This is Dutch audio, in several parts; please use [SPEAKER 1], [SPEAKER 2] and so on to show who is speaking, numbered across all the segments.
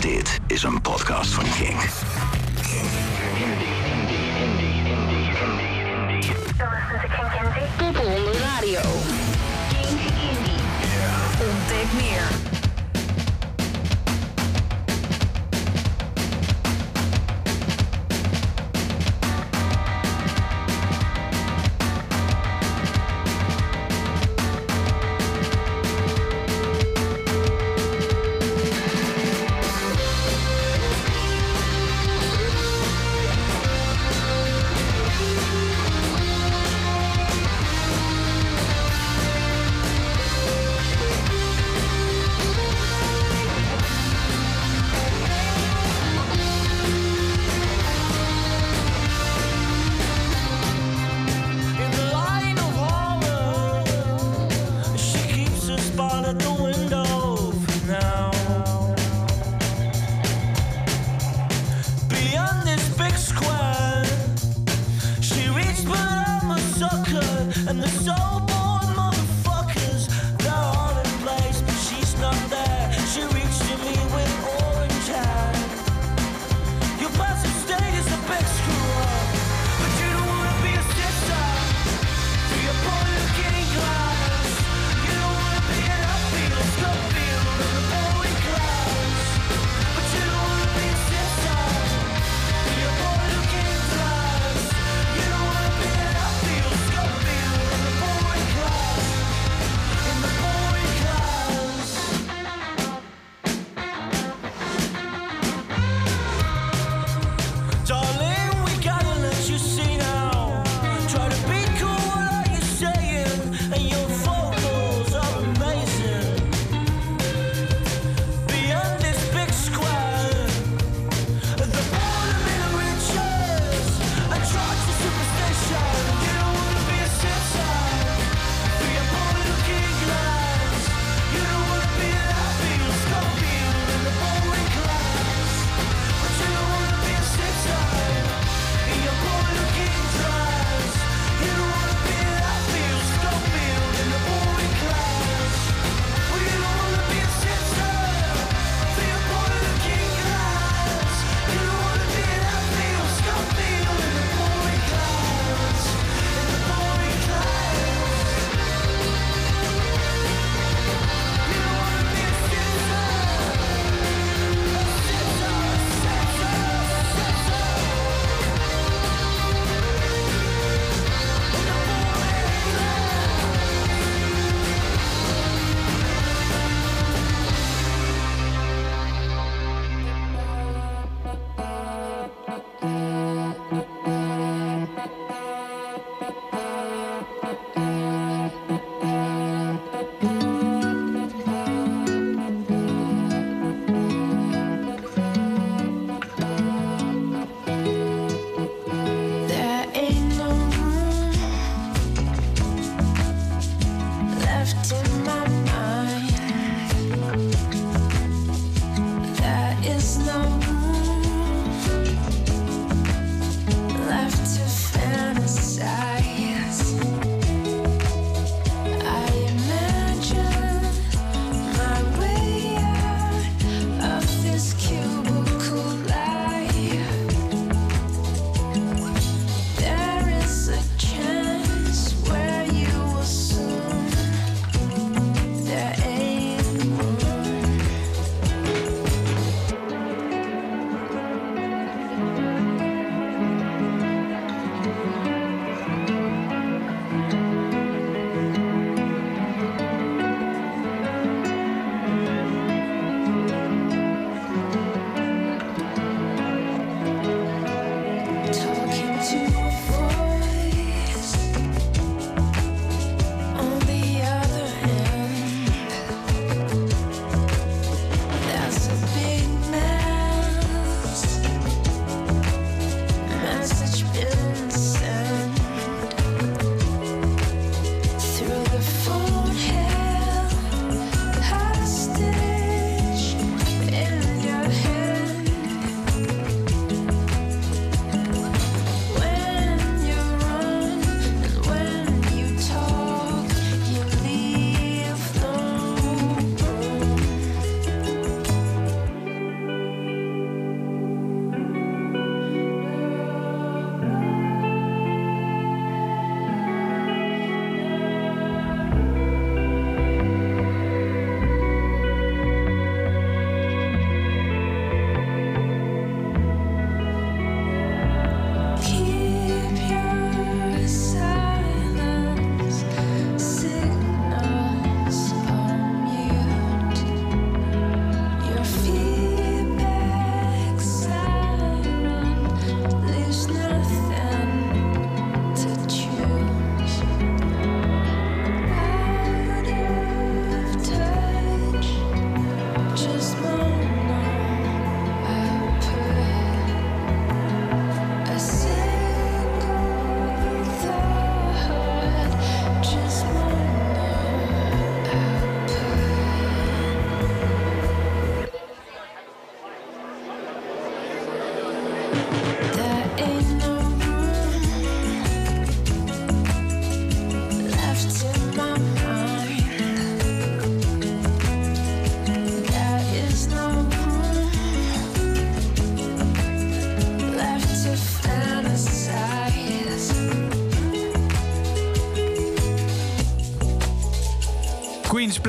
[SPEAKER 1] Dit is een podcast van King.
[SPEAKER 2] Poppen on the radio. Kink Indie. Ontdek meer.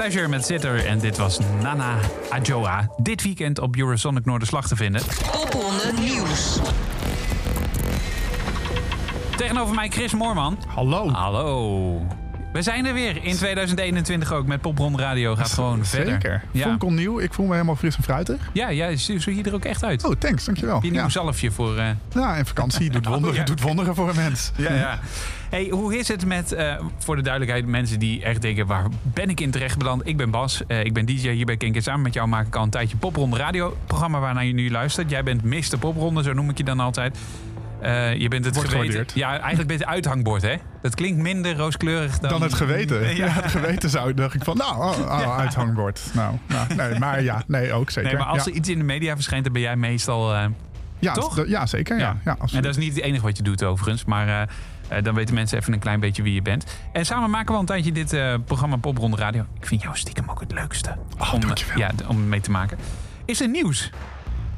[SPEAKER 3] Pleasure met Sitter. En dit was Nana Ajoa. Dit weekend op Eurosonic Noorderslag te vinden.
[SPEAKER 4] Popronde Nieuws.
[SPEAKER 3] Tegenover mij Chris Moorman.
[SPEAKER 5] Hallo.
[SPEAKER 3] Hallo. We zijn er weer in 2021 ook met Popronde Radio. Gaat gewoon verder.
[SPEAKER 5] Zeker.
[SPEAKER 3] Ja.
[SPEAKER 5] Vond ik opnieuw. Ik voel me helemaal fris en fruitig.
[SPEAKER 3] Ja, jij ziet er hier er ook echt uit.
[SPEAKER 5] Oh, thanks. Dankjewel.
[SPEAKER 3] je nieuw
[SPEAKER 5] Ja.
[SPEAKER 3] zalfje voor... eh,
[SPEAKER 5] ja, en vakantie doet wonderen,
[SPEAKER 3] Oh, ja.
[SPEAKER 5] doet wonderen voor een mens.
[SPEAKER 3] Ja, ja. Hey, hoe is het met, eh, voor de duidelijkheid, mensen die echt denken... waar ben ik in terecht beland? Ik ben Bas, eh, ik ben DJ hier bij Kink. En samen met jou maak ik al een tijdje Popronde Radio. Programma waarnaar je nu luistert. Jij bent Mr. Popronde, zo noem ik je dan altijd. Eh, je bent het
[SPEAKER 5] Wordt
[SPEAKER 3] geweten.
[SPEAKER 5] gewaardeerd.
[SPEAKER 3] Ja, eigenlijk ben je het uithangbord, hè? Dat klinkt minder rooskleurig dan...
[SPEAKER 5] Dan het geweten.
[SPEAKER 3] Ja.
[SPEAKER 5] Ja, het geweten zou dacht ik van, nou, oh, oh, uithangbord. Nou, nou, nee, maar ja, nee, ook zeker.
[SPEAKER 3] Nee, maar als
[SPEAKER 5] ja.
[SPEAKER 3] er iets in de media verschijnt, dan ben jij meestal...
[SPEAKER 5] ja,
[SPEAKER 3] toch?
[SPEAKER 5] Ja, zeker. Ja, ja. absoluut.
[SPEAKER 3] en dat is niet het enige wat je doet overigens, maar dan weten mensen even een klein beetje wie je bent. En samen maken we al een tijdje dit eh, programma Popronde Radio. Ik vind jou stiekem ook het leukste
[SPEAKER 5] Oh,
[SPEAKER 3] om,
[SPEAKER 5] dankjewel.
[SPEAKER 3] ja, om mee te maken. Is er nieuws?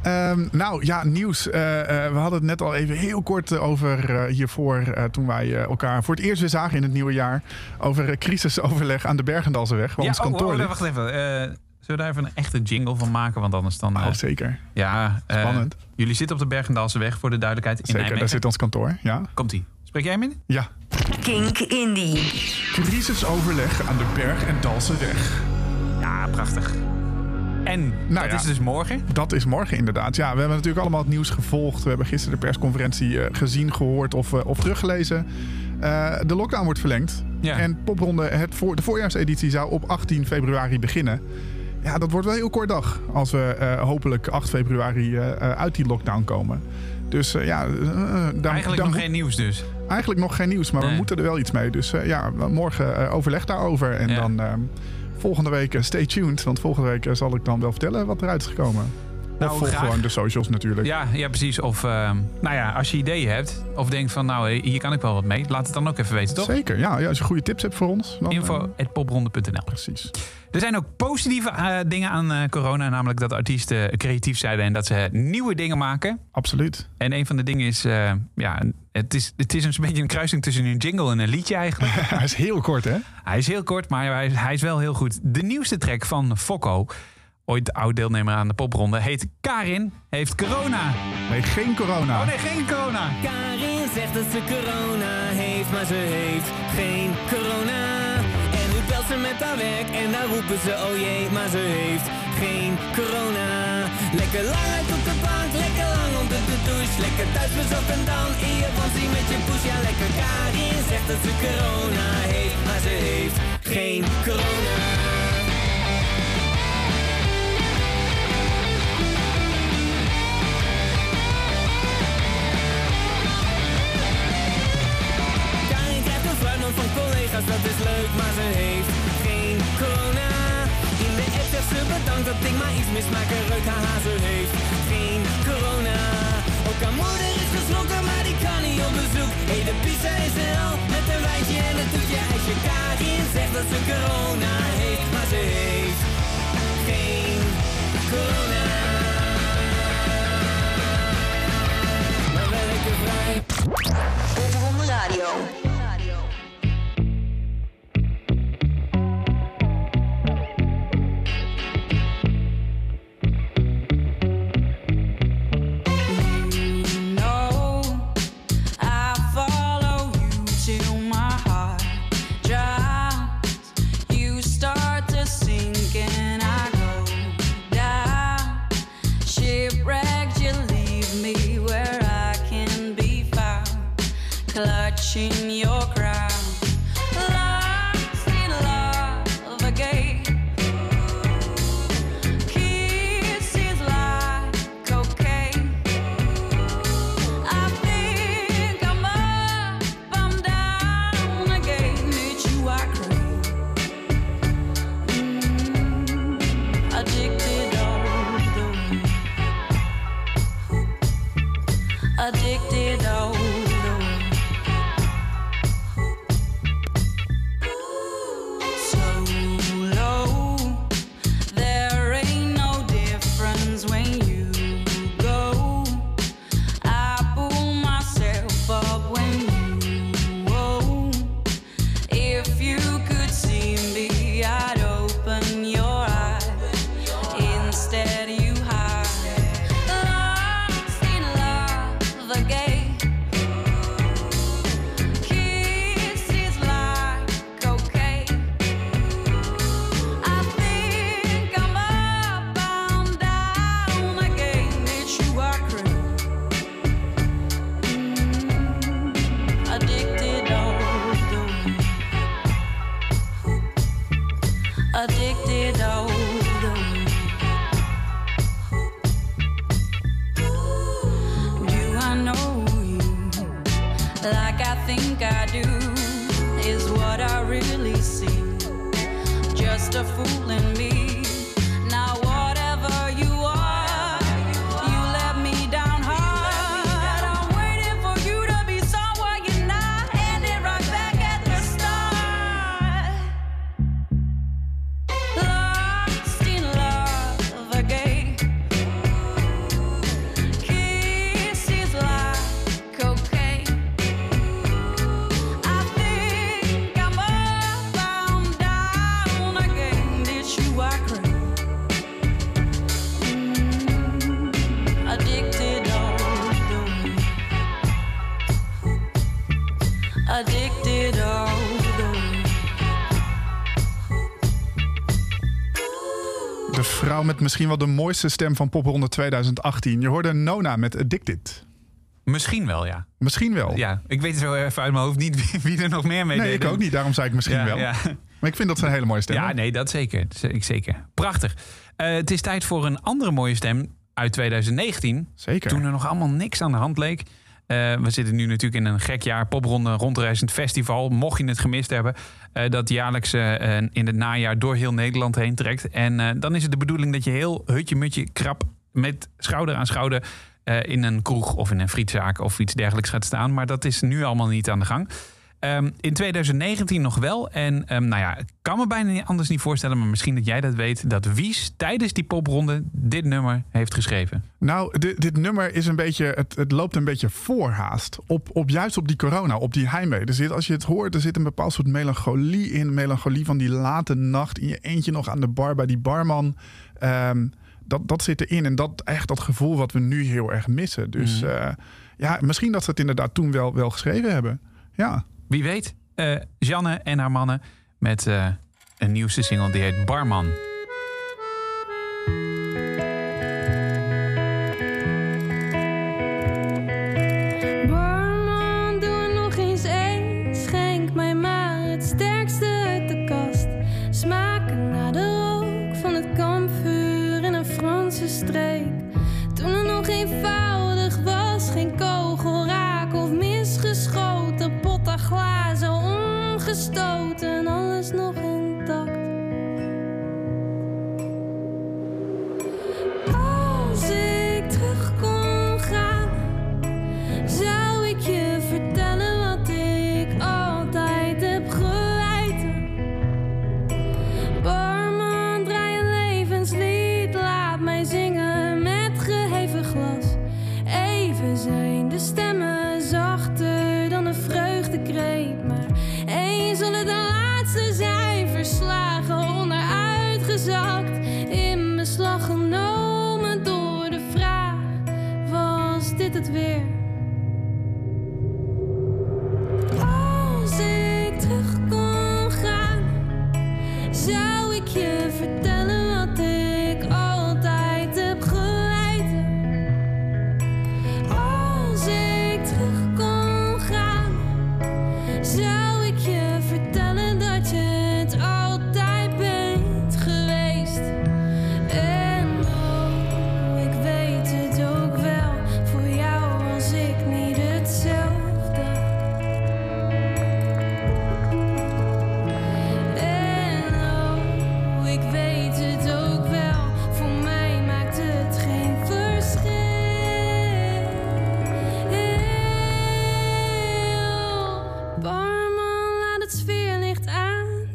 [SPEAKER 5] Ehm, nou ja, nieuws. Eh, eh, we hadden het net al even heel kort eh, over eh, hiervoor. eh, toen wij eh, elkaar voor het eerst weer zagen in het nieuwe jaar. Over eh, crisisoverleg aan de Bergendalseweg. Waar ons
[SPEAKER 3] oh,
[SPEAKER 5] kantoor
[SPEAKER 3] oh,
[SPEAKER 5] ligt.
[SPEAKER 3] wacht even. Eh, zullen we daar even een echte jingle van maken? Want anders dan... eh,
[SPEAKER 5] Oh, zeker.
[SPEAKER 3] ja, eh,
[SPEAKER 5] Spannend.
[SPEAKER 3] jullie zitten op de Bergendaalse weg voor de duidelijkheid in
[SPEAKER 5] Zeker, daar zit ons kantoor. Ja.
[SPEAKER 3] Komt-ie. Spreek jij hem in?
[SPEAKER 5] ja.
[SPEAKER 4] Kink Indie.
[SPEAKER 5] Crisisoverleg aan de Berg- en Dalseweg.
[SPEAKER 3] Ja, prachtig. En dat
[SPEAKER 5] ja.
[SPEAKER 3] is dus morgen?
[SPEAKER 5] Dat is morgen inderdaad. Ja, we hebben natuurlijk allemaal het nieuws gevolgd. We hebben gisteren de persconferentie eh, gezien, gehoord of, eh, of teruggelezen. Eh, de lockdown wordt verlengd.
[SPEAKER 3] Ja.
[SPEAKER 5] En Popronde, het voor, de voorjaarseditie zou op 18 februari beginnen. Ja, dat wordt wel een heel kort dag. Als we eh, hopelijk 8 februari uit die lockdown komen. Dus eh, ja, daar,
[SPEAKER 3] Eigenlijk nog geen nieuws dus.
[SPEAKER 5] Eigenlijk nog geen nieuws, maar
[SPEAKER 3] Nee.
[SPEAKER 5] we moeten er wel iets mee. Dus eh, ja, morgen eh, overleg daarover. En
[SPEAKER 3] Ja.
[SPEAKER 5] dan eh, volgende week eh, stay tuned. Want volgende week zal ik dan wel vertellen wat eruit is gekomen.
[SPEAKER 3] Nou,
[SPEAKER 5] of volg
[SPEAKER 3] graag.
[SPEAKER 5] gewoon de socials natuurlijk.
[SPEAKER 3] Ja, ja precies. Of ehm, nou ja, als je ideeën hebt of denkt van nou, hier kan ik wel wat mee. Laat het dan ook even weten, toch?
[SPEAKER 5] Zeker, ja, ja. Als je goede tips hebt voor ons. Dan, eh,
[SPEAKER 3] Info.popronde.nl
[SPEAKER 5] precies.
[SPEAKER 3] Er zijn ook positieve eh, dingen aan eh, corona. Namelijk dat artiesten creatief zijn en dat ze nieuwe dingen maken.
[SPEAKER 5] Absoluut.
[SPEAKER 3] En een van de dingen is, eh, ja, het is, het is een beetje een kruising tussen een jingle en een liedje eigenlijk.
[SPEAKER 5] Hij is heel kort, hè?
[SPEAKER 3] hij is heel kort, maar hij is, hij is wel heel goed. De nieuwste track van Fokko, ooit oud deelnemer aan de popronde, heet Karin, heeft corona.
[SPEAKER 5] Nee, geen corona.
[SPEAKER 3] Oh nee, geen corona.
[SPEAKER 6] Karin zegt dat ze corona heeft, maar ze heeft geen corona. En nu belt ze met haar werk en daar roepen ze oh jee, maar ze heeft geen corona. Lekker lang uit op de bank, lekker lang onder de douche. Lekker thuis bezorgd en dan in je onesie met je poes. Ja, lekker Karin zegt dat ze corona heeft, maar ze heeft geen corona. Dat is leuk, maar ze heeft geen corona. In de app zegt ze bedankt dat ik maar iets mismaak en reuk, haha, ze heeft geen corona. Ook haar moeder is geschrokken, maar die kan niet op bezoek. Hey, de pizza is er al, met een wijntje en een toetje ijsje. Karin zegt dat ze corona heeft, maar ze heeft geen corona. Maar wel lekker vrij.
[SPEAKER 4] Radio.
[SPEAKER 5] watching Met misschien wel de mooiste stem van Popronde 2018. Je hoorde Nona met Addicted.
[SPEAKER 3] Misschien wel, ja.
[SPEAKER 5] Misschien wel.
[SPEAKER 3] Ja, ik weet zo even uit mijn hoofd niet wie, wie er nog meer mee
[SPEAKER 5] nee,
[SPEAKER 3] deed.
[SPEAKER 5] ik ook niet. Daarom zei ik misschien
[SPEAKER 3] Ja,
[SPEAKER 5] wel.
[SPEAKER 3] ja.
[SPEAKER 5] Maar ik vind dat ze een hele mooie stem
[SPEAKER 3] Ja, nee, dat zeker. Ik zeker. Prachtig. Eh, het is tijd voor een andere mooie stem uit 2019.
[SPEAKER 5] Zeker.
[SPEAKER 3] Toen er nog allemaal niks aan de hand leek. Eh, we zitten nu natuurlijk in een gek jaar. Popronde rondreizend festival. Mocht je het gemist hebben. eh, dat jaarlijks eh, in het najaar door heel Nederland heen trekt. En dan is het de bedoeling dat je heel hutje-mutje krap met schouder aan schouder... in een kroeg of in een frietzaak of iets dergelijks gaat staan. Maar dat is nu allemaal niet aan de gang. Ehm, in 2019 nog wel. En ehm, nou ja, ik kan me bijna anders niet voorstellen, maar misschien dat jij dat weet, dat Wies tijdens die popronde dit nummer heeft geschreven.
[SPEAKER 5] Nou, dit, dit nummer is een beetje, het, het loopt een beetje voorhaast. Op, op, juist op die corona, op die heimwee. Er zit, als je het hoort, er zit een bepaald soort melancholie in. Melancholie van die late nacht in je eentje nog aan de bar bij die barman. Ehm, dat, dat zit erin. En dat echt dat gevoel wat we nu heel erg missen. Dus eh, ja, misschien dat ze het inderdaad toen wel, wel geschreven hebben. Ja.
[SPEAKER 3] Wie weet, eh Janne en haar mannen met eh, een nieuwste single die heet Barman.
[SPEAKER 7] Barman,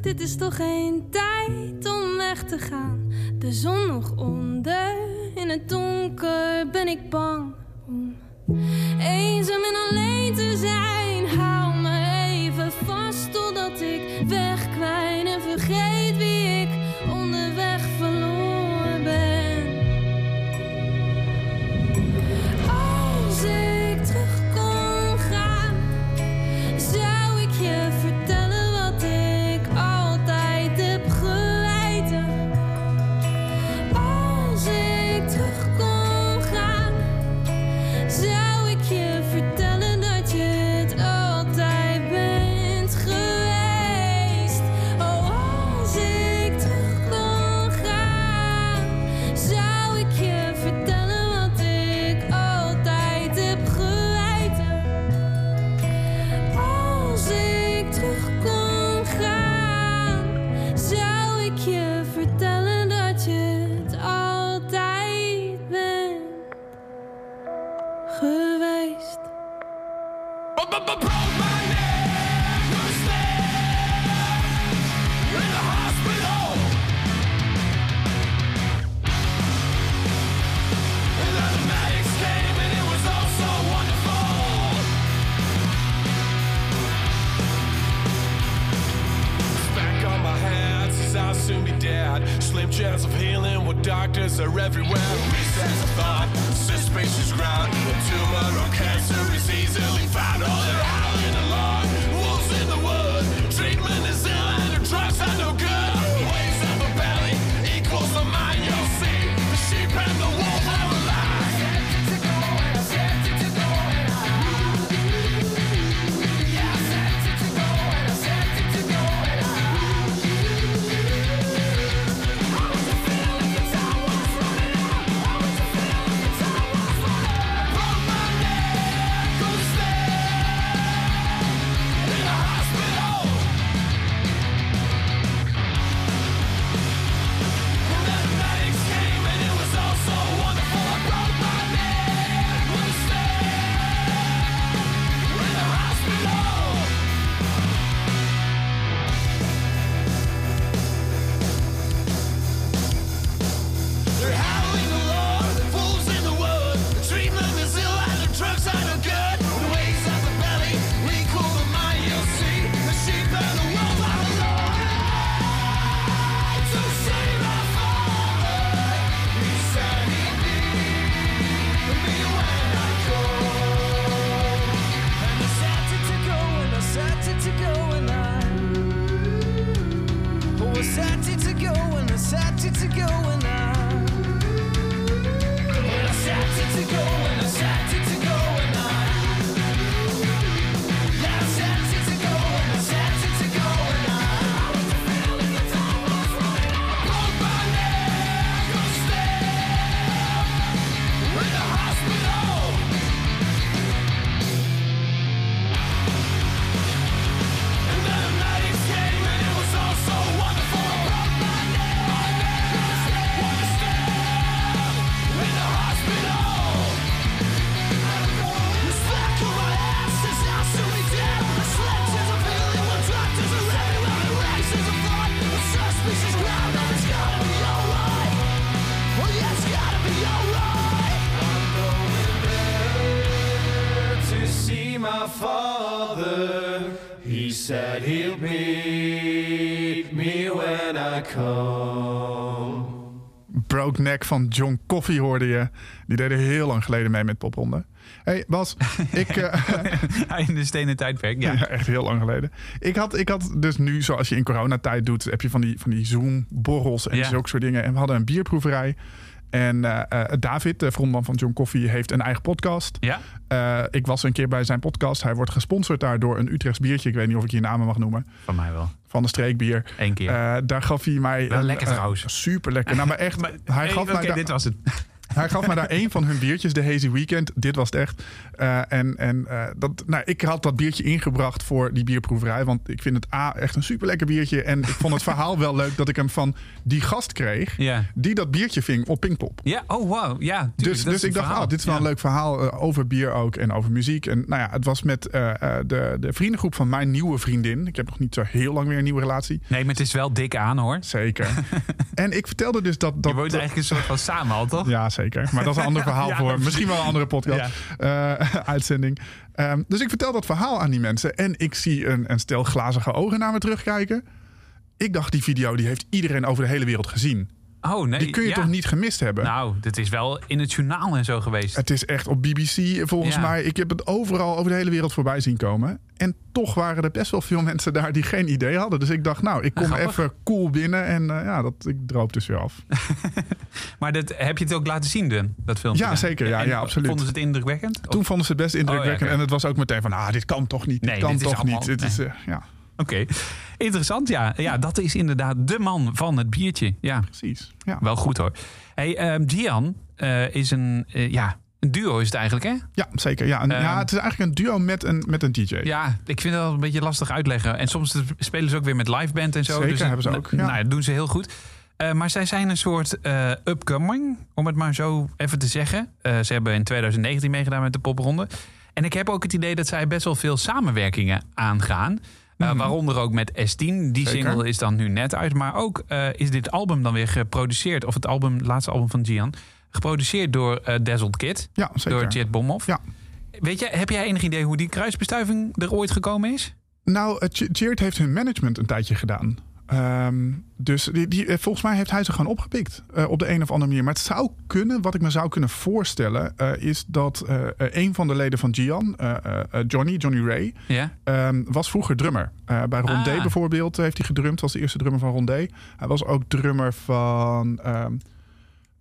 [SPEAKER 7] Dit is toch geen tijd om weg te gaan. De zon nog onder, in het donker ben ik bang om eenzaam en alleen te zijn. Hou me even vast totdat ik wegkwijn en vergeet
[SPEAKER 8] Neck
[SPEAKER 5] van John Coffee hoorde je. Die deden heel lang geleden mee met popronde. hey Bas, ik... eh,
[SPEAKER 3] In de stenen tijdperk, ja.
[SPEAKER 5] Ja, echt heel lang geleden. Ik had, ik had dus nu, zoals je in coronatijd doet, heb je van die, van die Zoom-borrels en
[SPEAKER 3] Ja.
[SPEAKER 5] zulke soort dingen. En we hadden een bierproeverij. En eh, eh, David, de frontman van John Coffee, heeft een eigen podcast.
[SPEAKER 3] Ja?
[SPEAKER 5] Eh, ik was een keer bij zijn podcast. Hij wordt gesponsord daar door een Utrechts biertje. Ik weet niet of ik je namen mag noemen.
[SPEAKER 3] Van mij wel.
[SPEAKER 5] Van de streekbier.
[SPEAKER 3] Eén keer.
[SPEAKER 5] Daar gaf hij mij...
[SPEAKER 3] Wel
[SPEAKER 5] een,
[SPEAKER 3] lekker trouwens.
[SPEAKER 5] super lekker. Nou, maar echt. hij, gaf
[SPEAKER 3] Oké,
[SPEAKER 5] mij
[SPEAKER 3] dit was het.
[SPEAKER 5] hij gaf mij daar één van hun biertjes, de Hazy Weekend. Dit was het echt. Eh, en en eh, dat, nou, ik had dat biertje ingebracht voor die bierproeverij. Want ik vind het A, echt een super lekker biertje. En ik vond het verhaal wel leuk dat ik hem van die gast kreeg.
[SPEAKER 3] Ja.
[SPEAKER 5] Die dat biertje ving op Pinkpop.
[SPEAKER 3] Ja, oh wow. Ja, tuurlijk,
[SPEAKER 5] Dus, dus ik dacht, oh, dit is wel
[SPEAKER 3] Ja.
[SPEAKER 5] een leuk verhaal eh, over bier ook en over muziek. En nou ja, het was met de, de vriendengroep van mijn nieuwe vriendin. Ik heb nog niet zo heel lang weer een nieuwe relatie.
[SPEAKER 3] Nee, maar het is wel dik aan hoor.
[SPEAKER 5] Zeker. en ik vertelde dus dat... dat
[SPEAKER 3] Je woont eigenlijk een soort van samen al, toch?
[SPEAKER 5] Ja, zeker. Maar dat is een ander verhaal
[SPEAKER 3] Ja,
[SPEAKER 5] voor misschien wel een andere podcast, eh, uitzending. Ehm, dus ik vertel dat verhaal aan die mensen en ik zie een, een stel glazige ogen naar me terugkijken. Ik dacht, die video die heeft iedereen over de hele wereld gezien.
[SPEAKER 3] Oh nee.
[SPEAKER 5] Die kun je
[SPEAKER 3] ja.
[SPEAKER 5] toch niet gemist hebben?
[SPEAKER 3] Nou, dit is wel in het journaal en zo geweest.
[SPEAKER 5] Het is echt op BBC volgens
[SPEAKER 3] Ja.
[SPEAKER 5] mij. Ik heb het overal over de hele wereld voorbij zien komen. En toch waren er best wel veel mensen daar die geen idee hadden. Dus ik dacht, nou, ik kom
[SPEAKER 3] Grappig.
[SPEAKER 5] even cool binnen. En eh, ja, dat, ik droop dus weer af.
[SPEAKER 3] Maar dat, heb je het ook laten zien, dan, dat filmpje?
[SPEAKER 5] Ja, zeker. Ja,
[SPEAKER 3] En
[SPEAKER 5] ja, absoluut.
[SPEAKER 3] Vonden ze het indrukwekkend?
[SPEAKER 5] Toen vonden ze het best indrukwekkend.
[SPEAKER 3] Oh, ja, oké.
[SPEAKER 5] En het was ook meteen van, ah, dit kan toch niet. Dit
[SPEAKER 3] Nee,
[SPEAKER 5] kan
[SPEAKER 3] dit is
[SPEAKER 5] toch
[SPEAKER 3] allemaal-
[SPEAKER 5] niet. Dit is, eh, ja,
[SPEAKER 3] Oké. Interessant, ja. Ja, dat is inderdaad de man van het biertje. Ja,
[SPEAKER 5] precies. Ja.
[SPEAKER 3] wel goed hoor. hey, ehm, Gian eh, is een, eh, ja, een duo is het eigenlijk, hè?
[SPEAKER 5] Ja, zeker. Ja, een-
[SPEAKER 3] Ehm,
[SPEAKER 5] ja, het is eigenlijk een duo met een, met een DJ.
[SPEAKER 3] Ja, ik vind dat een beetje lastig uitleggen. En soms spelen ze ook weer met liveband en zo.
[SPEAKER 5] Zeker,
[SPEAKER 3] dus
[SPEAKER 5] hebben ze ook,
[SPEAKER 3] Nou,
[SPEAKER 5] ja.
[SPEAKER 3] nou, dat doen ze heel goed. Eh, maar zij zijn een soort eh, upcoming, om het maar zo even te zeggen. Ze hebben in 2019 meegedaan met de popronde. En ik heb ook het idee dat zij best wel veel samenwerkingen aangaan. Uh, waaronder ook met S10. Die
[SPEAKER 5] Zeker.
[SPEAKER 3] single is dan nu net uit. Maar ook uh, is dit album dan weer geproduceerd. Of het album, het laatste album van Gian. Geproduceerd door uh, Dazzled Kid.
[SPEAKER 5] Ja, zeker.
[SPEAKER 3] Door Jet Bomhoff.
[SPEAKER 5] Ja.
[SPEAKER 3] Weet je, heb jij enig idee hoe die kruisbestuiving er ooit gekomen is?
[SPEAKER 5] Nou, Cheered heeft hun management een tijdje gedaan. Um, dus die, die, volgens mij heeft hij ze gewoon opgepikt uh, op de een of andere manier. Maar het zou kunnen, wat ik me zou kunnen voorstellen, uh, is dat uh, een van de leden van Gian, Johnny, Johnny Ray,
[SPEAKER 3] yeah.
[SPEAKER 5] um, was vroeger drummer. bij Rondé
[SPEAKER 3] Ah.
[SPEAKER 5] bijvoorbeeld heeft hij gedrumd, was de eerste drummer van Rondé. Hij was ook drummer van. Um,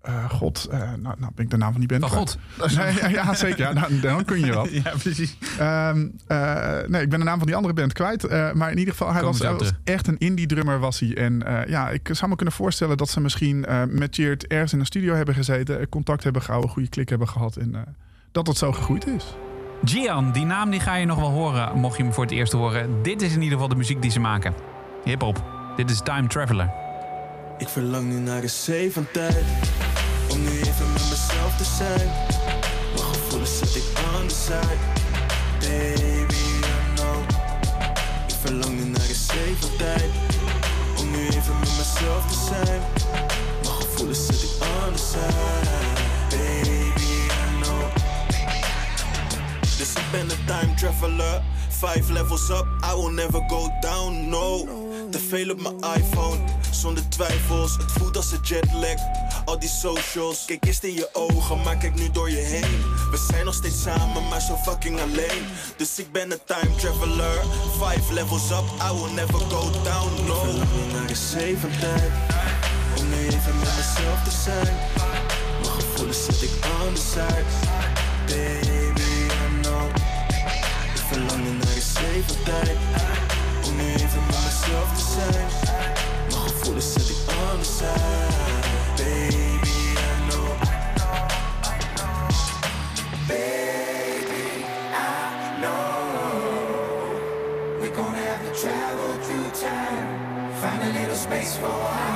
[SPEAKER 5] uh, God, uh, nou, nou ben ik de naam van die band.
[SPEAKER 3] Van God.
[SPEAKER 5] Nee, ja, ja, zeker. Ja, nou, dan kun je wat.
[SPEAKER 3] ja, precies.
[SPEAKER 5] Um, uh, nee, ik ben de naam van die andere band kwijt. Uh, maar in ieder geval, hij was, was, echt een indie drummer was hij. En uh, ja, ik zou me kunnen voorstellen dat ze misschien met Cheert ergens in een studio hebben gezeten, contact hebben gehouden, goede klik hebben gehad en dat het zo gegroeid is.
[SPEAKER 3] Gian, die naam die ga je nog wel horen, mocht je hem voor het eerst horen. Dit is in ieder geval de muziek die ze maken. Hip-hop. Dit is Time Traveler.
[SPEAKER 9] Ik verlang nu naar een zee van tijd. Om nu even met mezelf te zijn. Mijn gevoelens zet ik aan de. Baby, I know. Ik verlang nu naar een van tijd. Om nu even met mezelf te zijn. Mijn gevoelens zet ik aan de. Baby, I know. Dus ik ben een time traveler. Five levels up, I will never go down, no. Te veel op mijn iPhone, zonder twijfels. Het voelt als een jetlag, al die socials. Kijk eerst in je ogen, maar kijk nu door je heen. We zijn nog steeds samen, maar zo fucking alleen. Dus ik ben een time traveler. Five levels up, I will never go down, no. Ik naar de zee van tijd. Om nu even met mezelf te zijn. Mijn gevoelens zet ik de side. Baby, I know. Ik verlang naar de zee van tijd. Om nu even met mezelf te zijn. Mijn gevoelens zet ik aan de
[SPEAKER 8] for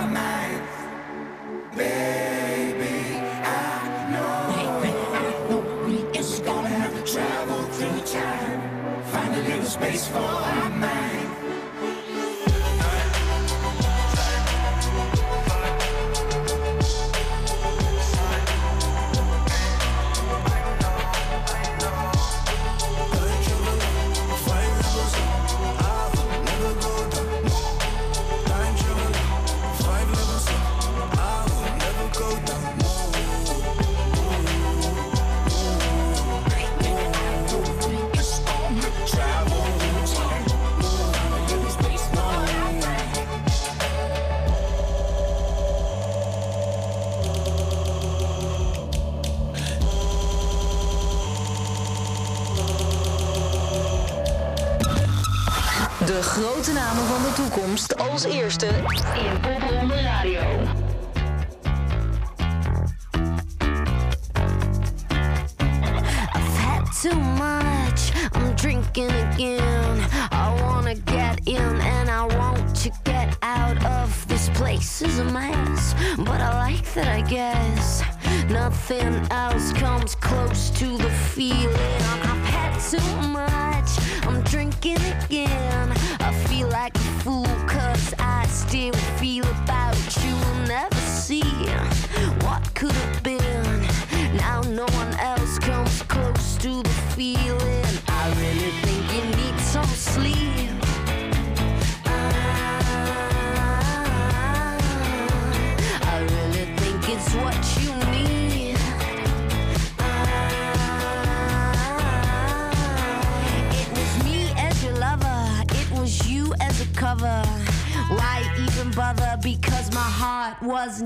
[SPEAKER 10] in Popronde Radio.
[SPEAKER 11] I've had too much. I'm drinking again. I wanna get in and I want to get out of this place. Is a mess, but I like that, I guess.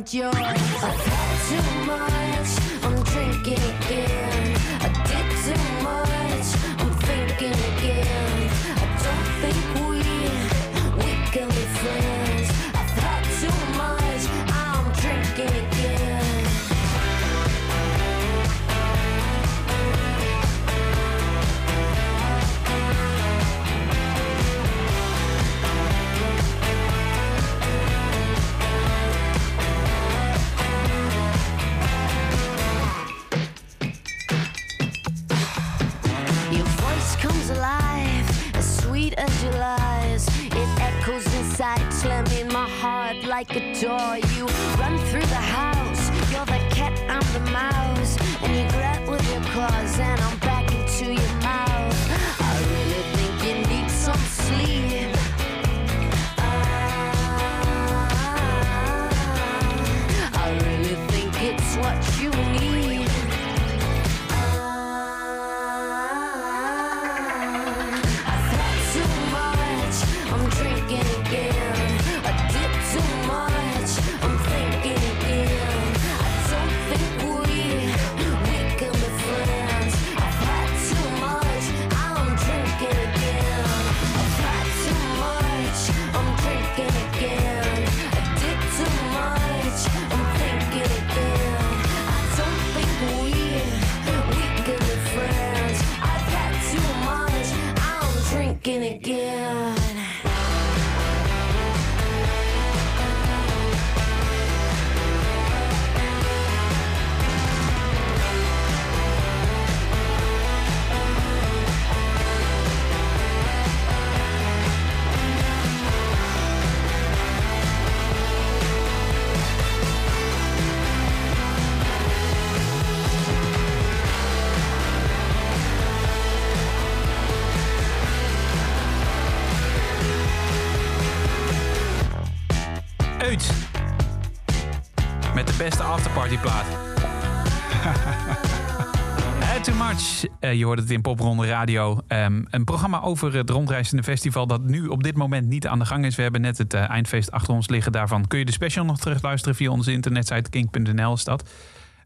[SPEAKER 11] want you.
[SPEAKER 3] De beste afterparty plaat. Eh, Too Much. Eh, je hoort het in Popronde Radio. Ehm, een programma over het rondreizende festival dat nu op dit moment niet aan de gang is. We hebben net het eh, eindfeest achter ons liggen. Daarvan kun je de special nog terugluisteren via onze internetsite kink.nl is dat.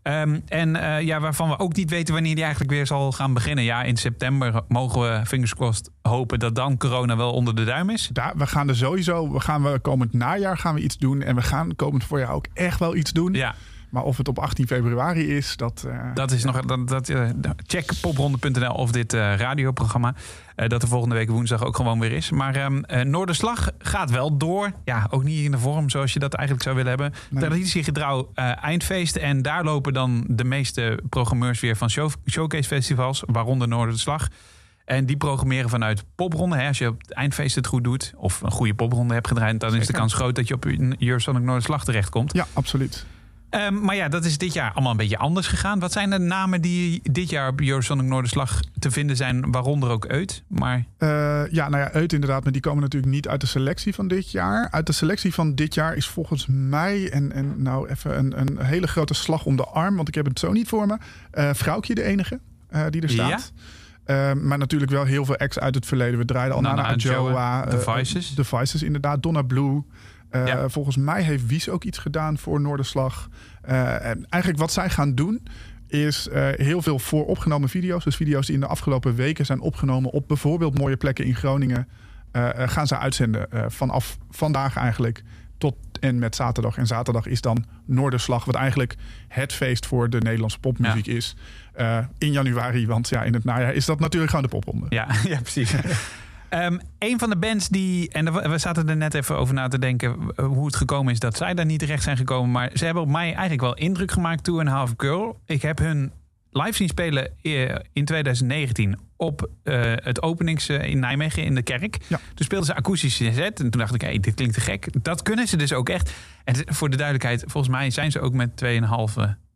[SPEAKER 3] Ehm, en eh, ja, waarvan we ook niet weten wanneer die eigenlijk weer zal gaan beginnen. Ja, in september mogen we, fingers crossed, hopen dat dan corona wel onder de duim is.
[SPEAKER 5] Daar, we gaan er sowieso, we gaan we komend najaar gaan we iets doen. En we gaan komend voorjaar ook echt wel iets doen.
[SPEAKER 3] Ja.
[SPEAKER 5] Maar of het op 18 februari is, dat... eh,
[SPEAKER 3] Dat is nog. Dat, dat, eh, check popronde.nl of dit eh, radioprogramma. dat er volgende week woensdag ook gewoon weer is. Maar ehm eh, Noorderslag gaat wel door. Ja, ook niet in de vorm zoals je dat eigenlijk zou willen hebben.
[SPEAKER 5] Nee.
[SPEAKER 3] Traditiegetrouw eindfeest. En daar lopen dan de meeste programmeurs weer van show, showcase festivals. Waaronder Noorderslag. En die programmeren vanuit popronde. Hè. Als je op het eindfeest het goed doet. Of een goede popronde hebt gedraaid. Dan is de kans groot dat je op Eurosonic Noorderslag terechtkomt.
[SPEAKER 5] Ja, absoluut.
[SPEAKER 3] Ehm, maar ja, dat is dit jaar allemaal een beetje anders gegaan. Wat zijn de namen die dit jaar op Eurosonic Noorderslag te vinden zijn, waaronder ook Uit? Maar
[SPEAKER 5] Eh, ja, nou ja, uit inderdaad. Maar die komen natuurlijk niet uit de selectie van dit jaar. Uit de selectie van dit jaar is volgens mij... en, en nou even een, een hele grote slag om de arm... want ik heb het zo niet voor me. eh Vrouwtje de enige eh, die er staat. Eh, maar natuurlijk wel heel veel acts uit het verleden. We draaiden al
[SPEAKER 3] Nana
[SPEAKER 5] Nana Adjoa.
[SPEAKER 3] Adjoa, The
[SPEAKER 5] eh,
[SPEAKER 3] Vices.
[SPEAKER 5] The Vices, inderdaad. Donna Blue. Eh,
[SPEAKER 3] Ja.
[SPEAKER 5] Volgens mij heeft Wies ook iets gedaan voor Noorderslag. Eh, en eigenlijk wat zij gaan doen is eh, heel veel vooropgenomen video's. Dus video's die in de afgelopen weken zijn opgenomen op bijvoorbeeld mooie plekken in Groningen. gaan ze uitzenden vanaf vandaag eigenlijk tot en met zaterdag. En zaterdag is dan Noorderslag, wat eigenlijk het feest voor de Nederlandse popmuziek is. in januari, want ja, in het najaar is dat natuurlijk gewoon de popronde.
[SPEAKER 3] ja, ja precies. Ehm, een van de bands die, en we zaten er net even over na te denken eh, hoe het gekomen is dat zij daar niet terecht zijn gekomen. Maar ze hebben op mij eigenlijk wel indruk gemaakt, Two and a Half Girl. Ik heb hun live zien spelen eh, in 2019 op eh, het openings in Nijmegen in de kerk.
[SPEAKER 5] Ja.
[SPEAKER 3] Toen speelden ze akoestische set. En toen dacht ik, hey, dit klinkt te gek. Dat kunnen ze dus ook echt. En voor de duidelijkheid, volgens mij zijn ze ook met 2,5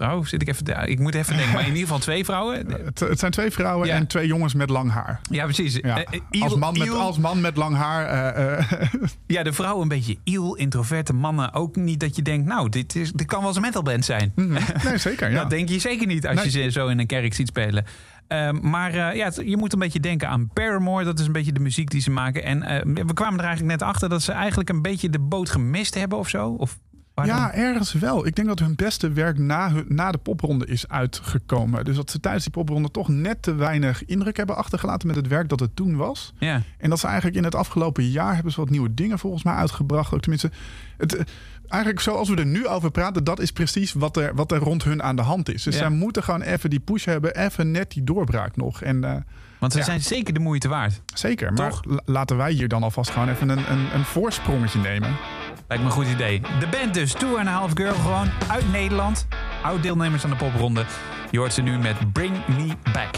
[SPEAKER 3] vrouw. Zit ik even te- ik moet even denken. Maar in ieder geval twee vrouwen.
[SPEAKER 5] Het, het zijn twee vrouwen
[SPEAKER 3] Ja.
[SPEAKER 5] en twee jongens met lang haar.
[SPEAKER 3] Ja, precies.
[SPEAKER 5] Ja.
[SPEAKER 3] Eh, eh, Iel-
[SPEAKER 5] als, man met,
[SPEAKER 3] Iel-
[SPEAKER 5] als man met lang haar. eh,
[SPEAKER 3] Ja, de vrouw een beetje iel, introverte mannen. Ook niet dat je denkt, nou, dit, is, dit kan wel eens een metalband zijn.
[SPEAKER 5] nee, zeker. Ja.
[SPEAKER 3] Dat denk je zeker niet als je ze zo in een kerk ziet spelen. Ehm, maar ja, je moet een beetje denken aan Paramore. Dat is een beetje de muziek die ze maken. En we kwamen er eigenlijk net achter dat ze eigenlijk een beetje de boot gemist hebben of zo. Of, waarom?
[SPEAKER 5] Ja, ergens wel. Ik denk dat hun beste werk na, hun- na de popronde is uitgekomen. Dus dat ze tijdens die popronde toch net te weinig indruk hebben achtergelaten met het werk dat het toen was.
[SPEAKER 3] ja.
[SPEAKER 5] En dat ze eigenlijk in het afgelopen jaar hebben ze wat nieuwe dingen volgens mij uitgebracht. Ook tenminste, het, eh, eigenlijk zoals we er nu over praten, dat is precies wat er, wat er rond hun aan de hand is. Dus
[SPEAKER 3] Ja.
[SPEAKER 5] zij moeten gewoon even die push hebben, even net die doorbraak nog. En eh,
[SPEAKER 3] Want ze
[SPEAKER 5] Ja.
[SPEAKER 3] zijn zeker de moeite waard.
[SPEAKER 5] zeker, maar
[SPEAKER 3] Toch?
[SPEAKER 5] la- laten wij hier dan alvast gewoon even een, een, een voorsprongetje nemen.
[SPEAKER 3] Lijkt me een goed idee. De band dus, Two and a Half Girl, gewoon uit Nederland. Oud deelnemers aan de popronde. Je hoort ze nu met Bring Me Back.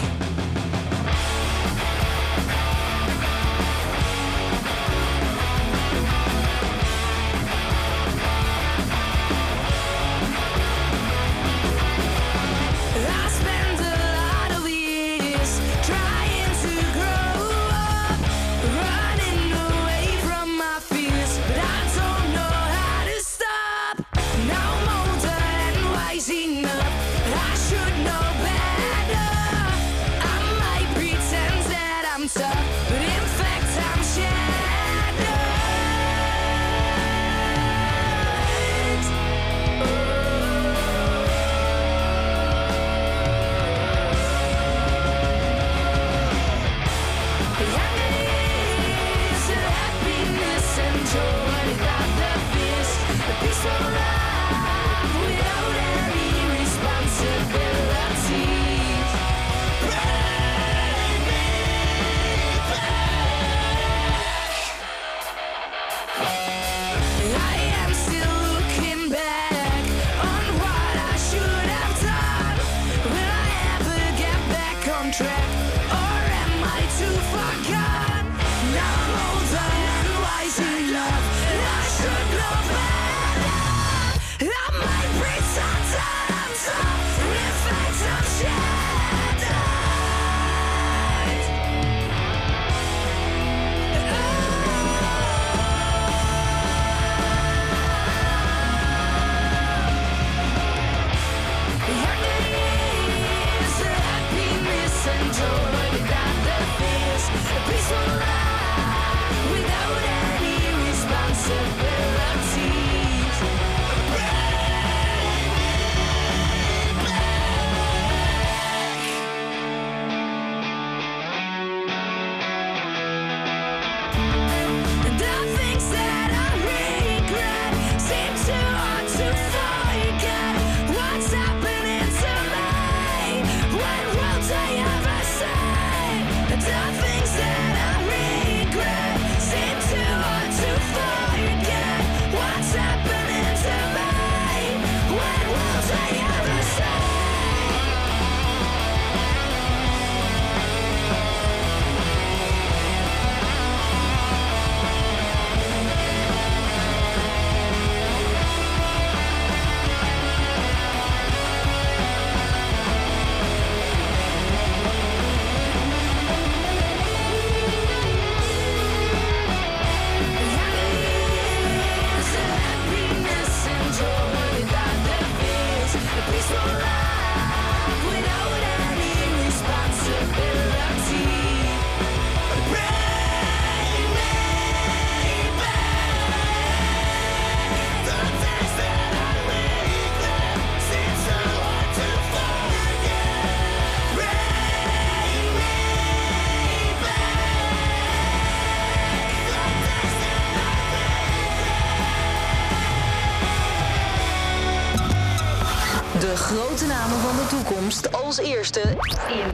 [SPEAKER 10] Als eerste. in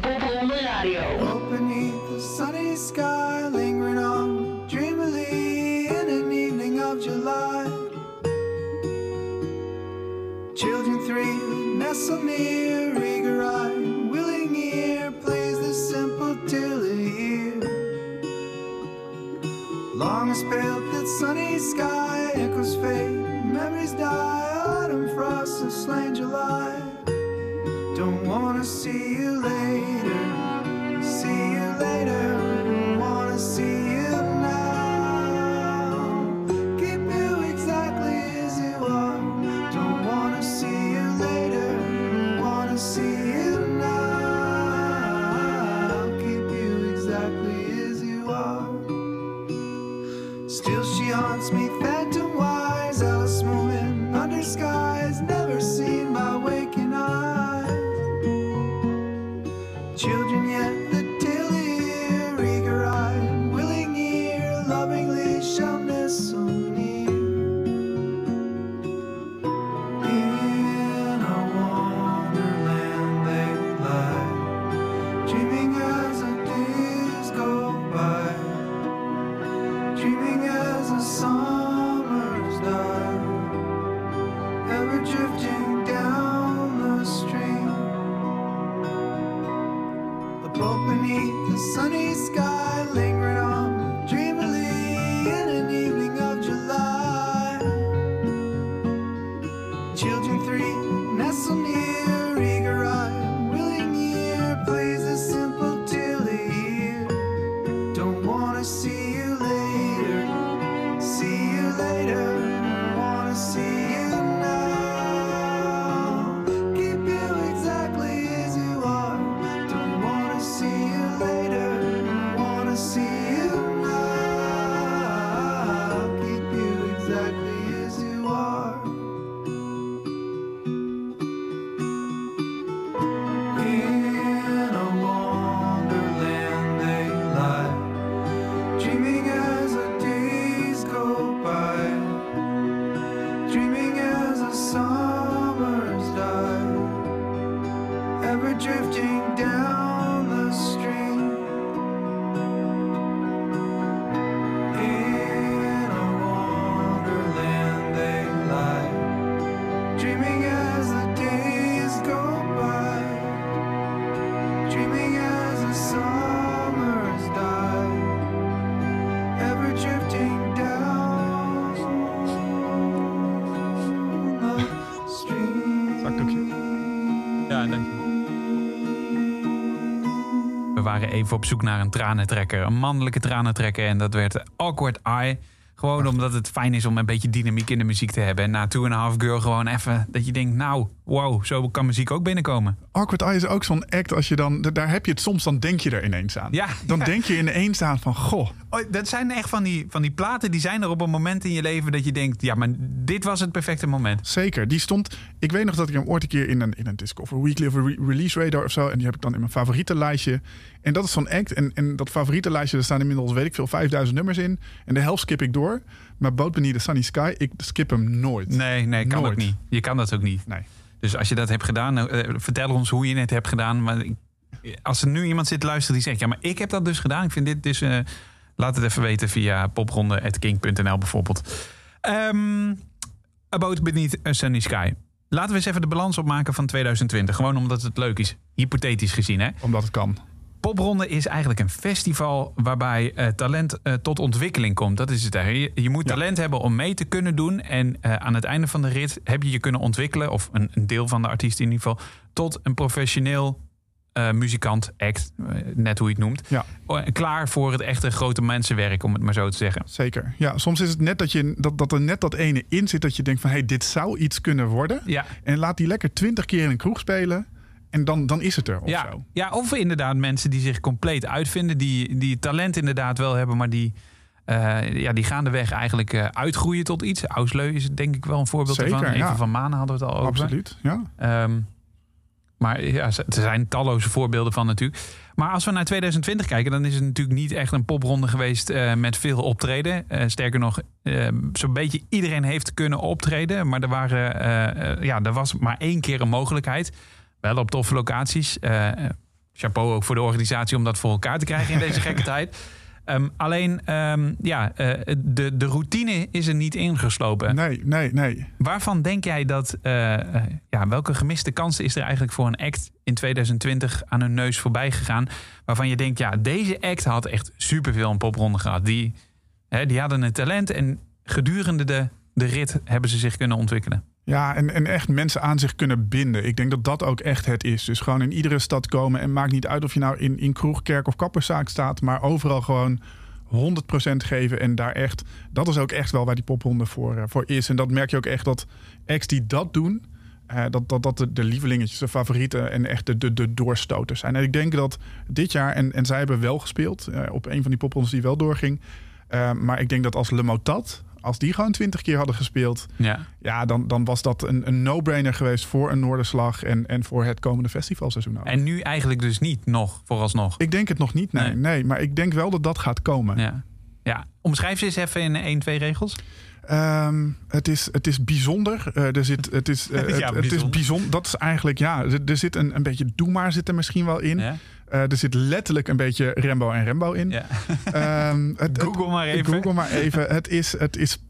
[SPEAKER 3] waren even op zoek naar een tranentrekker. Een mannelijke tranentrekker. En dat werd Awkward Eye. Gewoon omdat het fijn is om een beetje dynamiek in de muziek te hebben. En na Two and a Half Girl gewoon even dat je denkt... nou, wow, zo kan muziek ook binnenkomen.
[SPEAKER 5] Awkward Eye is ook zo'n act als je dan... Daar heb je het soms, dan denk je er ineens aan.
[SPEAKER 3] Ja,
[SPEAKER 5] Dan
[SPEAKER 3] ja.
[SPEAKER 5] denk je ineens aan van, goh,
[SPEAKER 3] Oh, dat zijn echt van die, van die platen die zijn er op een moment in je leven... dat je denkt, ja, maar dit was het perfecte moment.
[SPEAKER 5] Zeker. Die stond. Ik weet nog dat ik hem ooit een keer in een, in een Discover Weekly of een re- Release Radar of zo. En die heb ik dan in mijn favorietenlijstje. En dat is zo'n act. En, en dat favorietenlijstje, daar staan inmiddels, weet ik veel, 5000 nummers in. En de helft skip ik door. Maar Boat Beneath the Sunny Sky, ik skip hem nooit.
[SPEAKER 3] Nee, nee, kan
[SPEAKER 5] Nooit.
[SPEAKER 3] ook niet. Je kan dat ook niet.
[SPEAKER 5] Nee.
[SPEAKER 3] Dus als je dat hebt gedaan, eh, vertel ons hoe je het hebt gedaan. Maar ik- als er nu iemand zit te luisteren die zegt... ja, maar ik heb dat dus gedaan. Ik vind dit dus... eh, laat het even weten via popronde.king.nl bijvoorbeeld. Ehm About Beneath a Sunny Sky. Laten we eens even de balans opmaken van 2020. Gewoon omdat het leuk is. Hypothetisch gezien, hè?
[SPEAKER 5] Omdat het kan.
[SPEAKER 3] Popronde is eigenlijk een festival waarbij eh, talent eh, tot ontwikkeling komt. Dat is het eigenlijk. Je, je moet
[SPEAKER 5] Ja.
[SPEAKER 3] talent hebben om mee te kunnen doen. En eh, aan het einde van de rit heb je je kunnen ontwikkelen, of een, een deel van de artiest in ieder geval, tot een professioneel eh, muzikant, act, eh, net hoe je het noemt.
[SPEAKER 5] Ja.
[SPEAKER 3] Klaar voor het echte grote mensenwerk, om het maar zo te zeggen.
[SPEAKER 5] Zeker. Ja, soms is het net dat, je, dat, dat er net dat ene in zit dat je denkt van... hé, hey, dit zou iets kunnen worden.
[SPEAKER 3] Ja.
[SPEAKER 5] En laat die lekker twintig keer in een kroeg spelen. En dan, dan is het er of
[SPEAKER 3] Ja,
[SPEAKER 5] zo.
[SPEAKER 3] ja, of inderdaad mensen die zich compleet uitvinden, die, die talent inderdaad wel hebben, maar die, eh ja, die gaandeweg eigenlijk uitgroeien tot iets. Ausleu is denk ik wel een voorbeeld
[SPEAKER 5] Zeker,
[SPEAKER 3] ervan. Even
[SPEAKER 5] ja.
[SPEAKER 3] van Manen hadden we het al over.
[SPEAKER 5] Absoluut, ja.
[SPEAKER 3] Ehm, maar ja, er zijn talloze voorbeelden van natuurlijk. Maar als we naar 2020 kijken, dan is het natuurlijk niet echt een popronde geweest eh, met veel optreden. Eh, sterker nog, eh, zo'n beetje iedereen heeft kunnen optreden. Maar er, waren, ja, er was maar één keer een mogelijkheid. Wel op toffe locaties. Chapeau ook voor de organisatie om dat voor elkaar te krijgen in deze gekke tijd. Ehm, alleen, ehm, ja, eh, de, de routine is er niet ingeslopen.
[SPEAKER 5] Nee, nee, nee.
[SPEAKER 3] Waarvan denk jij dat, eh, eh, ja, welke gemiste kansen is er eigenlijk voor een act in 2020 aan hun neus voorbij gegaan? Waarvan je denkt, ja, deze act had echt superveel een popronde gehad. Die, hè, die hadden een talent en gedurende de, de rit hebben ze zich kunnen ontwikkelen.
[SPEAKER 5] Ja, en, en echt mensen aan zich kunnen binden. Ik denk dat dat ook echt het is. Dus gewoon in iedere stad komen. En maakt niet uit of je nou in, in kroeg, kerk of kapperszaak staat. Maar overal gewoon 100% geven. En daar echt, dat is ook echt wel waar die popronde voor, eh, voor is. En dat merk je ook echt dat acts die dat doen. eh, dat, dat dat de, de lievelingetjes, de favorieten en echt de, de, de doorstoters zijn. En ik denk dat dit jaar, en, en zij hebben wel gespeeld eh, op een van die poprondes die wel doorging. Maar ik denk dat als Le Motat, als die gewoon 20 keer hadden gespeeld,
[SPEAKER 3] Ja.
[SPEAKER 5] ja, dan, dan was dat een, een no-brainer geweest voor een Noorderslag en, en voor het komende festivalseizoen. ook.
[SPEAKER 3] En nu eigenlijk dus niet nog, vooralsnog.
[SPEAKER 5] Ik denk het nog niet, nee,
[SPEAKER 3] Nee.
[SPEAKER 5] nee. Maar ik denk wel dat dat gaat komen.
[SPEAKER 3] Ja. ja. Omschrijf ze eens even in één, twee regels.
[SPEAKER 5] Ehm, het, is, het is bijzonder. Eh, er zit, het is, eh,
[SPEAKER 3] Ja,
[SPEAKER 5] het, het is
[SPEAKER 3] bijzonder.
[SPEAKER 5] bijzonder. Dat is eigenlijk, ja, er, er zit een, een beetje doe maar zit er misschien wel in.
[SPEAKER 3] Ja.
[SPEAKER 5] Eh, er zit letterlijk een beetje Rembo en Rembo in.
[SPEAKER 3] Ja.
[SPEAKER 5] Ehm, het- het-
[SPEAKER 3] Google maar even.
[SPEAKER 5] Google maar even. Het is, het is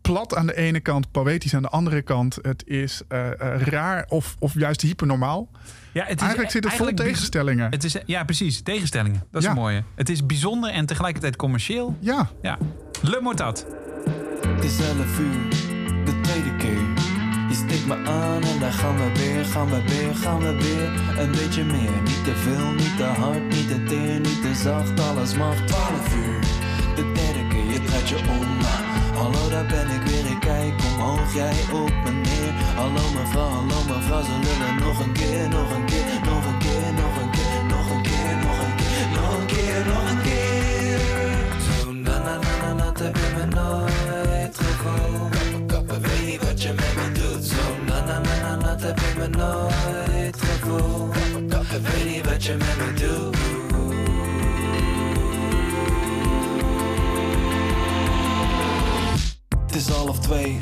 [SPEAKER 5] plat aan de ene kant, poëtisch aan de andere kant. Het is eh, eh, raar of, of juist hypernormaal.
[SPEAKER 3] Ja, het is
[SPEAKER 5] Eigenlijk zit het vol
[SPEAKER 3] eigenlijk
[SPEAKER 5] tegenstellingen.
[SPEAKER 3] Het is, ja, precies. Tegenstellingen. Dat is
[SPEAKER 5] Ja.
[SPEAKER 3] een mooie. Het is bijzonder en tegelijkertijd commercieel.
[SPEAKER 5] Ja,
[SPEAKER 3] Ja. Le Mortat.
[SPEAKER 12] Het is 11 uur, de tweede keer. Je stikt me aan en daar gaan we weer, gaan we weer, gaan we weer. Een beetje meer, niet te veel, niet te hard, niet te teer, niet te zacht, alles mag. 12 uur, de derde keer, je draait je om. Hallo, daar ben ik weer, ik kijk omhoog, jij op me neer. Hallo mevrouw, hallo mevrouw, ze lullen nog een keer, nog een keer, nog een keer, nog een keer, nog een keer, nog een keer, nog een keer, nog een keer. Me nooit gevoeld. Kappen, weet niet wat je met me doet. Het is half twee,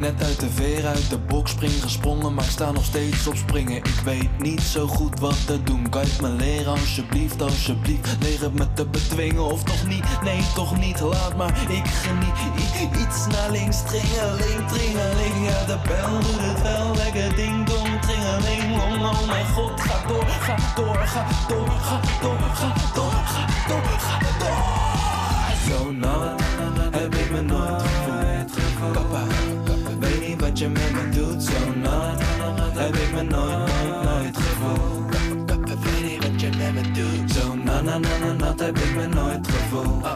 [SPEAKER 12] net uit de veer, uit de box spring gesprongen, maar ik sta nog steeds op springen. Ik weet niet zo goed wat te doen, kan je me leren alsjeblieft, alsjeblieft. Leer het me te bedwingen of toch niet, nee toch niet, laat maar, ik geniet. Iets naar links, tringeling, tringeling, ja de bel doet het wel, lekker ding dong, tringeling, long, oh mijn god, ga door, ga door, ga door, ga door, ga door, ga door, ga door. Zo nat heb ik me nooit je met me doet. Zo nat heb ik me nooit, nooit, nooit gevoeld. Wat je met me doet. Zo Na na na na nat heb ik me nooit gevoeld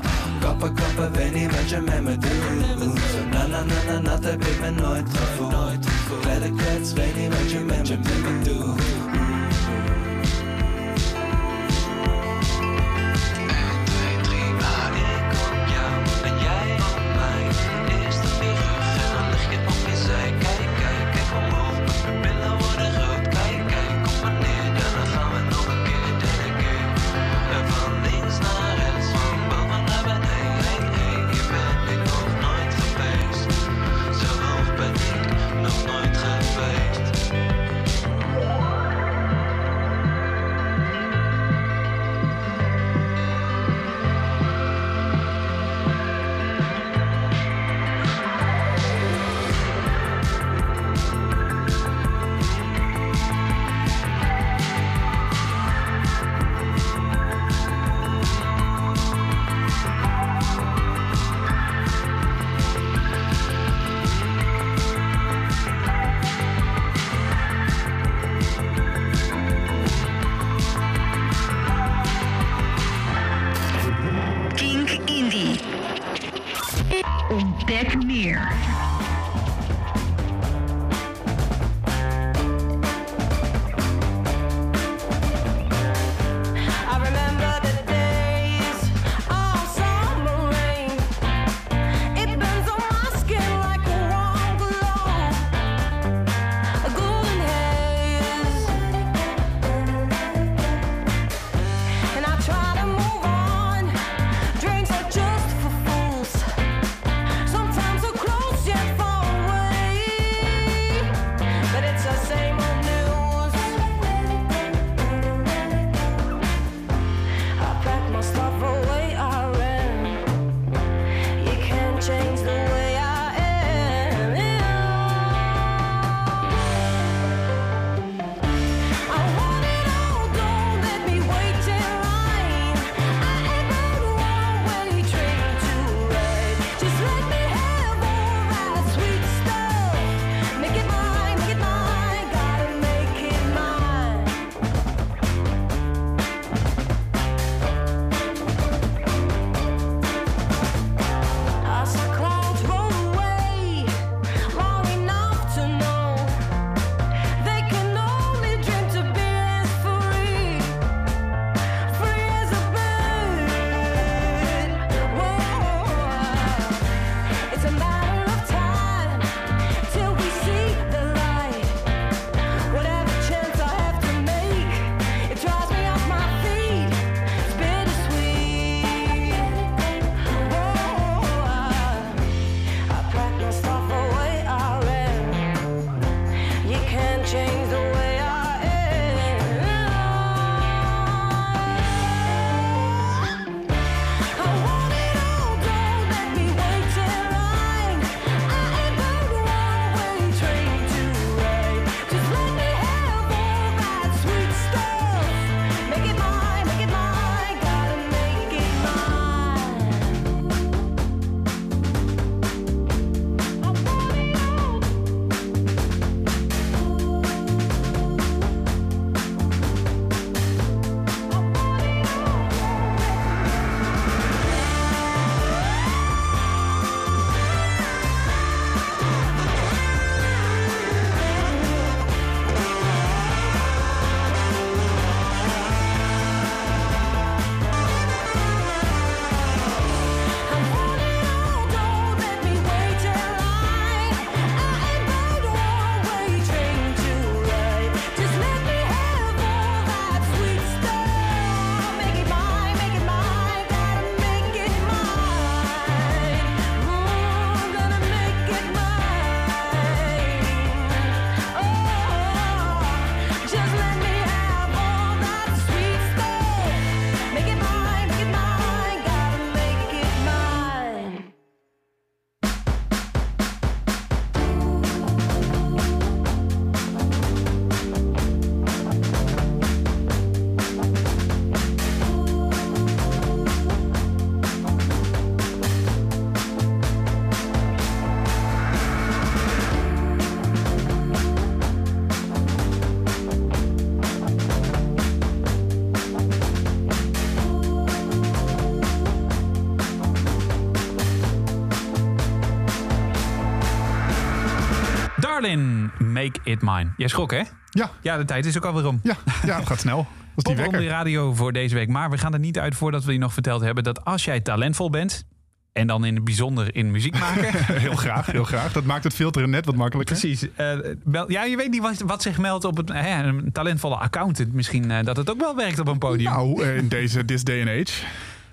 [SPEAKER 12] Kappen kappen weet niet wat je met me doet Na na na na nat heb ik me nooit gevoeld klets weet niet wat je met me doet
[SPEAKER 3] Make It Mine. Jij schrok, hè?
[SPEAKER 5] Ja.
[SPEAKER 3] Ja, de tijd is ook alweer om.
[SPEAKER 5] Ja, ja het gaat snel. Dat is die wekker.
[SPEAKER 3] Radio voor deze week. Maar we gaan er niet uit voordat we je nog verteld hebben... dat als jij talentvol bent... en dan in het bijzonder in muziek maken...
[SPEAKER 5] heel graag, heel graag. Dat maakt het filteren net wat makkelijker.
[SPEAKER 3] Precies. Eh, bel- ja, je weet niet wat, wat zich meldt op het, hè, een talentvolle accountant. Misschien eh, dat het ook wel werkt op een podium.
[SPEAKER 5] Nou, eh, in deze this day and age.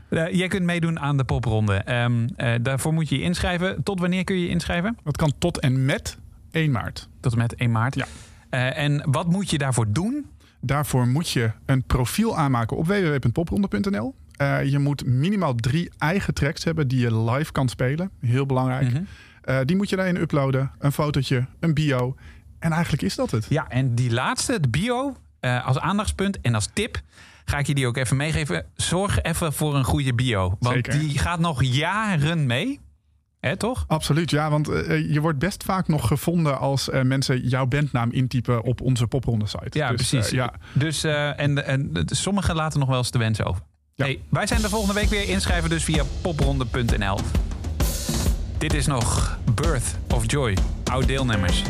[SPEAKER 3] Eh, jij kunt meedoen aan de popronde. Ehm, eh, daarvoor moet je je inschrijven. Tot wanneer kun je je inschrijven?
[SPEAKER 5] Dat kan tot en met 1 maart.
[SPEAKER 3] Tot en met 1 maart.
[SPEAKER 5] Ja.
[SPEAKER 3] Eh, en wat moet je daarvoor doen?
[SPEAKER 5] Daarvoor moet je een profiel aanmaken op www.popronde.nl. Eh, je moet minimaal drie eigen tracks hebben die je live kan spelen. Heel belangrijk.
[SPEAKER 3] Mhm.
[SPEAKER 5] Eh, die moet je daarin uploaden. Een fotootje, een bio. En eigenlijk is dat het.
[SPEAKER 3] Ja, en die laatste, de bio, als aandachtspunt en als tip... ga ik je die ook even meegeven. Zorg even voor een goede bio. Want
[SPEAKER 5] Zeker.
[SPEAKER 3] die gaat nog jaren mee. Hè, toch?
[SPEAKER 5] Absoluut, ja. Want eh, je wordt best vaak nog gevonden als eh, mensen jouw bandnaam intypen op onze popronde site.
[SPEAKER 3] Ja,
[SPEAKER 5] Dus,
[SPEAKER 3] precies.
[SPEAKER 5] eh, ja.
[SPEAKER 3] Dus, eh, en, en sommigen laten nog wel eens de wens over. Hey, wij zijn de volgende week weer inschrijven dus via popronde.nl. Dit is nog Birth of Joy, oud deelnemers.